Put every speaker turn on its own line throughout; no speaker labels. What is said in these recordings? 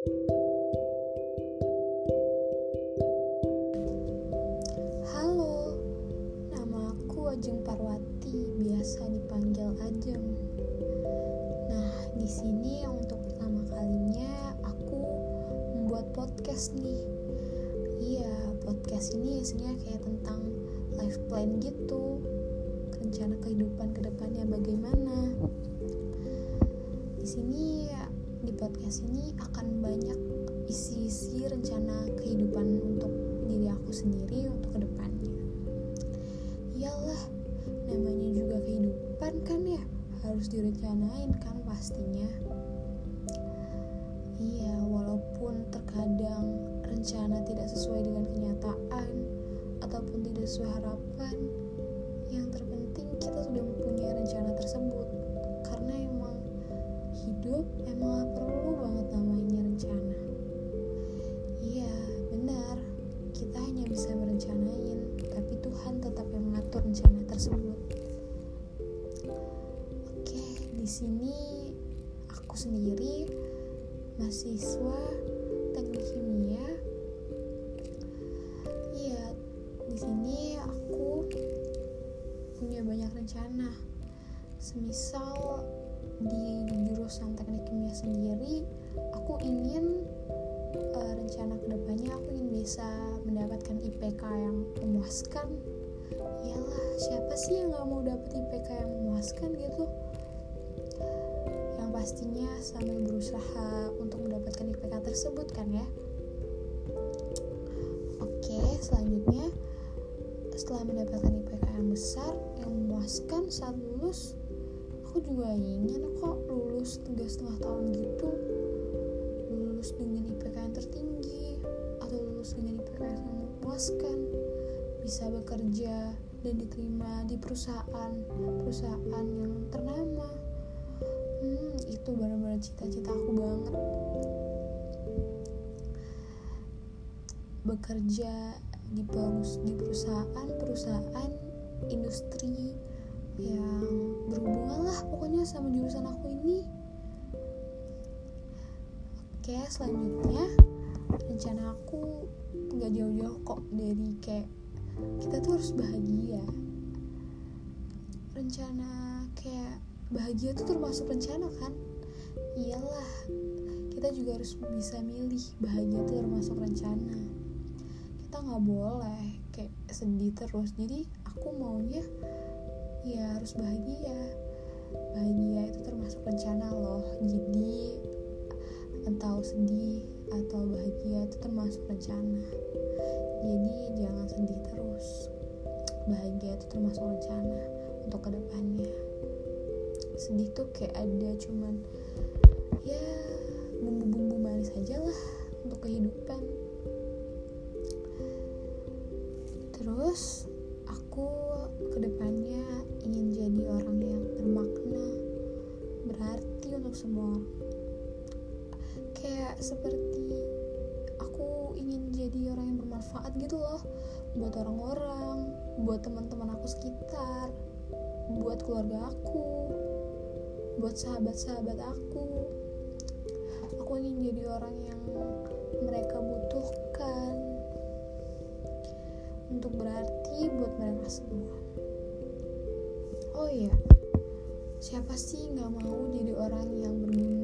Halo, nama aku Ajeng Parwati, biasa dipanggil Ajeng. Nah, di sini untuk pertama kalinya aku membuat podcast nih. Iya, podcast ini isinya kayak tentang life plan gitu, rencana kehidupan ke depannya bagaimana. Di sini di podcast ini akan banyak isi-isi rencana kehidupan untuk diri aku sendiri untuk ke depannya. Iyalah, namanya juga kehidupan kan ya, harus direncanain kan pastinya. Iya, walaupun terkadang rencana tidak sesuai dengan kenyataan ataupun tidak sesuai harapan, rencana tersebut. Oke, di sini aku sendiri mahasiswa teknik kimia. Iya, di sini aku punya banyak rencana. Semisal di jurusan teknik kimia sendiri, aku ingin uh, rencana ke depannya aku ingin bisa mendapatkan IPK yang memuaskan. Iyalah, siapa sih yang nggak mau dapet IPK yang memuaskan gitu? Yang pastinya sambil berusaha untuk mendapatkan IPK tersebut kan ya. Oke, selanjutnya setelah mendapatkan IPK yang besar yang memuaskan saat lulus aku juga ingin kok lulus tiga setengah tahun gitu lulus dengan IPK yang tertinggi atau lulus dengan IPK yang memuaskan bisa bekerja dan diterima di perusahaan perusahaan yang ternama. Hmm itu benar-benar cita-cita aku banget. Bekerja di di perusahaan perusahaan industri yang berhubungan lah pokoknya sama jurusan aku ini. Oke selanjutnya rencana aku nggak jauh-jauh kok dari kayak kita tuh harus bahagia. Rencana kayak bahagia tuh termasuk rencana kan? Iyalah kita juga harus bisa milih. Bahagia tuh termasuk rencana. Kita nggak boleh kayak sedih terus. Jadi aku maunya ya harus bahagia. Bahagia itu termasuk rencana loh. Jadi entah sedih atau bahagia itu termasuk rencana. Jadi jangan sedih terus. Bahagia itu termasuk rencana untuk ke depannya. Sedih tuh kayak ada cuman ya bumbu-bumbu manis aja lah untuk kehidupan. Terus aku ke depannya ingin jadi orang yang bermakna berarti untuk semua orang kayak seperti aku ingin jadi orang yang bermanfaat gitu loh buat orang-orang buat teman-teman aku sekitar buat keluarga aku buat sahabat-sahabat aku. Aku ingin jadi orang yang mereka butuhkan untuk berarti buat mereka semua. Oh iya siapa sih nggak mau jadi orang yang berguna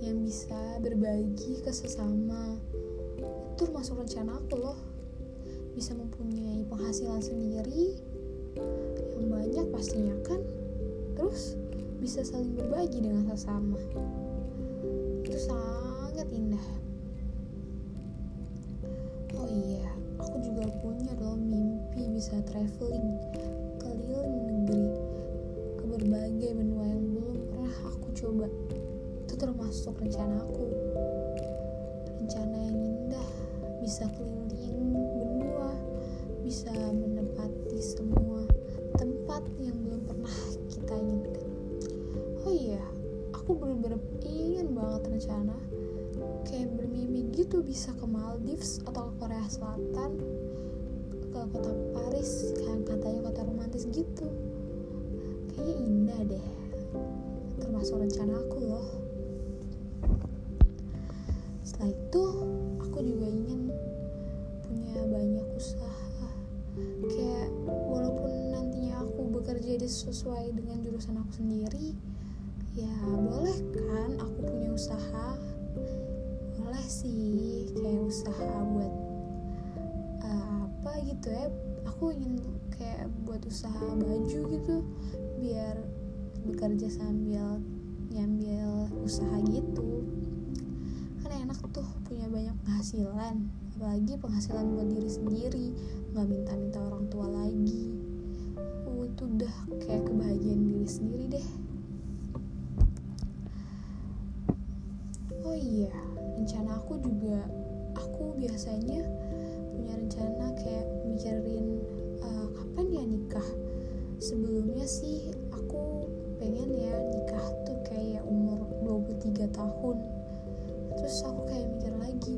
yang bisa berbagi ke sesama. Itu termasuk rencana aku loh. Bisa mempunyai penghasilan sendiri yang banyak pastinya kan. Terus bisa saling berbagi dengan sesama. Itu sangat indah. Oh iya aku juga punya loh mimpi bisa traveling keliling negeri ke berbagai benua yang belum pernah aku coba termasuk rencana aku. Rencana yang indah bisa keliling benua bisa menempati semua tempat yang belum pernah kita inginkan. Oh iya aku bener-bener ingin banget rencana. Kayak bermimpi gitu bisa ke Maldives atau ke Korea Selatan ke kota Paris yang katanya kota romantis gitu. Kayaknya indah deh termasuk rencana aku loh itu aku juga ingin punya banyak usaha. Kayak walaupun nantinya aku bekerja sesuai dengan jurusan aku sendiri ya boleh kan aku punya usaha? Boleh sih kayak usaha buat uh, apa gitu ya? Aku ingin kayak buat usaha baju gitu biar bekerja sambil nyambil usaha gitu. Kan enak tuh punya penghasilan apalagi penghasilan buat diri sendiri nggak minta-minta orang tua lagi. Uh, itu udah kayak kebahagiaan diri sendiri deh. Oh iya rencana aku juga aku biasanya punya rencana kayak mikirin uh, kapan ya nikah. Sebelumnya sih aku pengen ya nikah tuh kayak umur 23 tahun terus aku kayak mikir lagi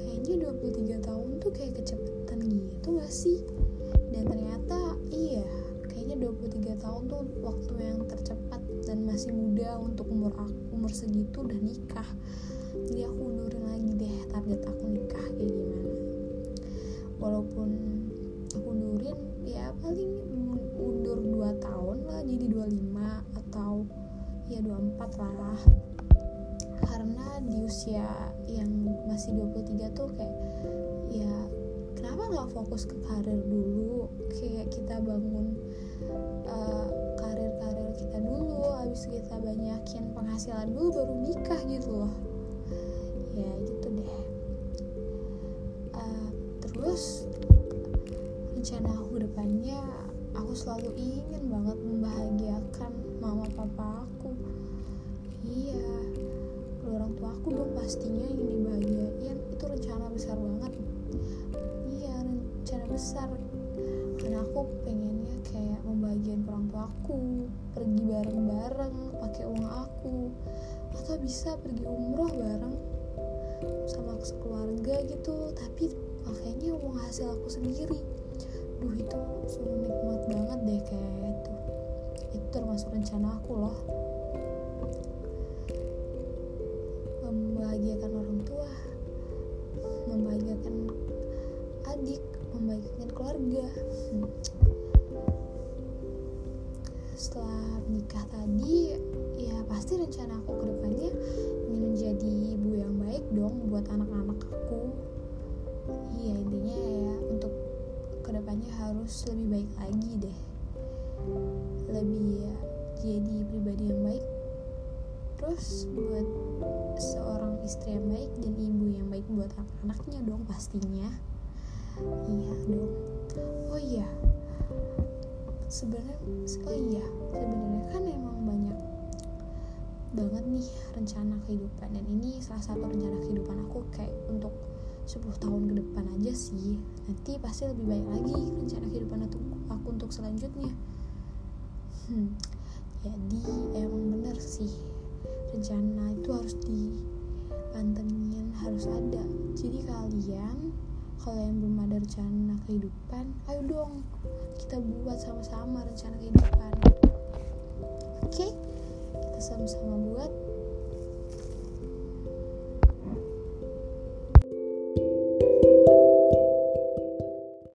kayaknya 23 tahun tuh kayak kecepatan gitu gak sih? Dan ternyata iya kayaknya 23 tahun tuh waktu yang tercepat dan masih muda untuk umur aku umur segitu udah nikah. Jadi aku undurin lagi deh target aku nikah kayak gimana. Walaupun aku undurin ya paling undur 2 tahun lah jadi 25 atau ya 24 lah di usia yang masih 23 tuh kayak ya kenapa nggak fokus ke karir dulu? Kayak kita bangun uh, karir-karir kita dulu habis kita banyakin penghasilan dulu baru nikah gitu loh. Ya gitu deh. Uh, terus rencana aku depannya aku selalu ingin pastinya yang dibahagiain itu rencana besar banget. Iya rencana besar. Karena aku pengennya kayak membahagiakan orang tua aku pergi bareng-bareng pakai uang aku atau bisa pergi umroh bareng sama keluarga gitu. Tapi makanya uang hasil aku sendiri. Duh itu sungguh nikmat banget deh kayak itu itu termasuk rencana aku loh membahagiakan orang tua membahagiakan adik membahagiakan keluarga. Hmm. setelah menikah tadi ya pasti rencana aku ke depannya ingin menjadi ibu yang baik dong buat anak-anak aku. Iya intinya ya untuk ke depannya harus lebih baik lagi baik dan ibu yang baik buat anak-anaknya dong pastinya. Iya dong. Oh iya. Sebenarnya oh iya sebenarnya kan emang banyak banget nih rencana kehidupan dan ini salah satu rencana kehidupan aku kayak untuk 10 tahun ke depan aja sih. Nanti pasti lebih baik lagi rencana kehidupan aku, untuk selanjutnya. Hmm, jadi emang bener sih rencana itu harus dipantengin harus ada. Jadi kalian kalau yang belum ada rencana kehidupan ayo dong kita buat sama-sama rencana kehidupan. Oke? Okay? kita sama-sama buat